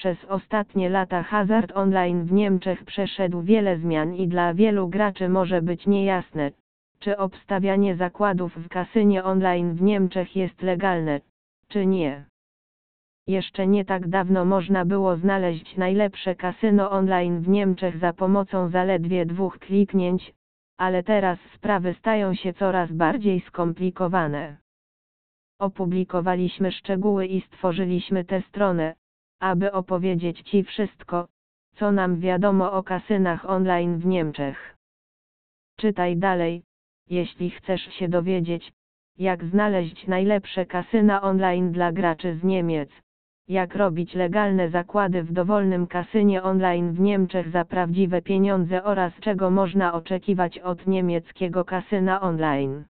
Przez ostatnie lata hazard online w Niemczech przeszedł wiele zmian i dla wielu graczy może być niejasne, czy obstawianie zakładów w kasynie online w Niemczech jest legalne, czy nie. Jeszcze nie tak dawno można było znaleźć najlepsze kasyno online w Niemczech za pomocą zaledwie dwóch kliknięć, ale teraz sprawy stają się coraz bardziej skomplikowane. Opublikowaliśmy szczegóły i stworzyliśmy tę stronę, aby opowiedzieć Ci wszystko, co nam wiadomo o kasynach online w Niemczech. Czytaj dalej, jeśli chcesz się dowiedzieć, jak znaleźć najlepsze kasyna online dla graczy z Niemiec, jak robić legalne zakłady w dowolnym kasynie online w Niemczech za prawdziwe pieniądze oraz czego można oczekiwać od niemieckiego kasyna online.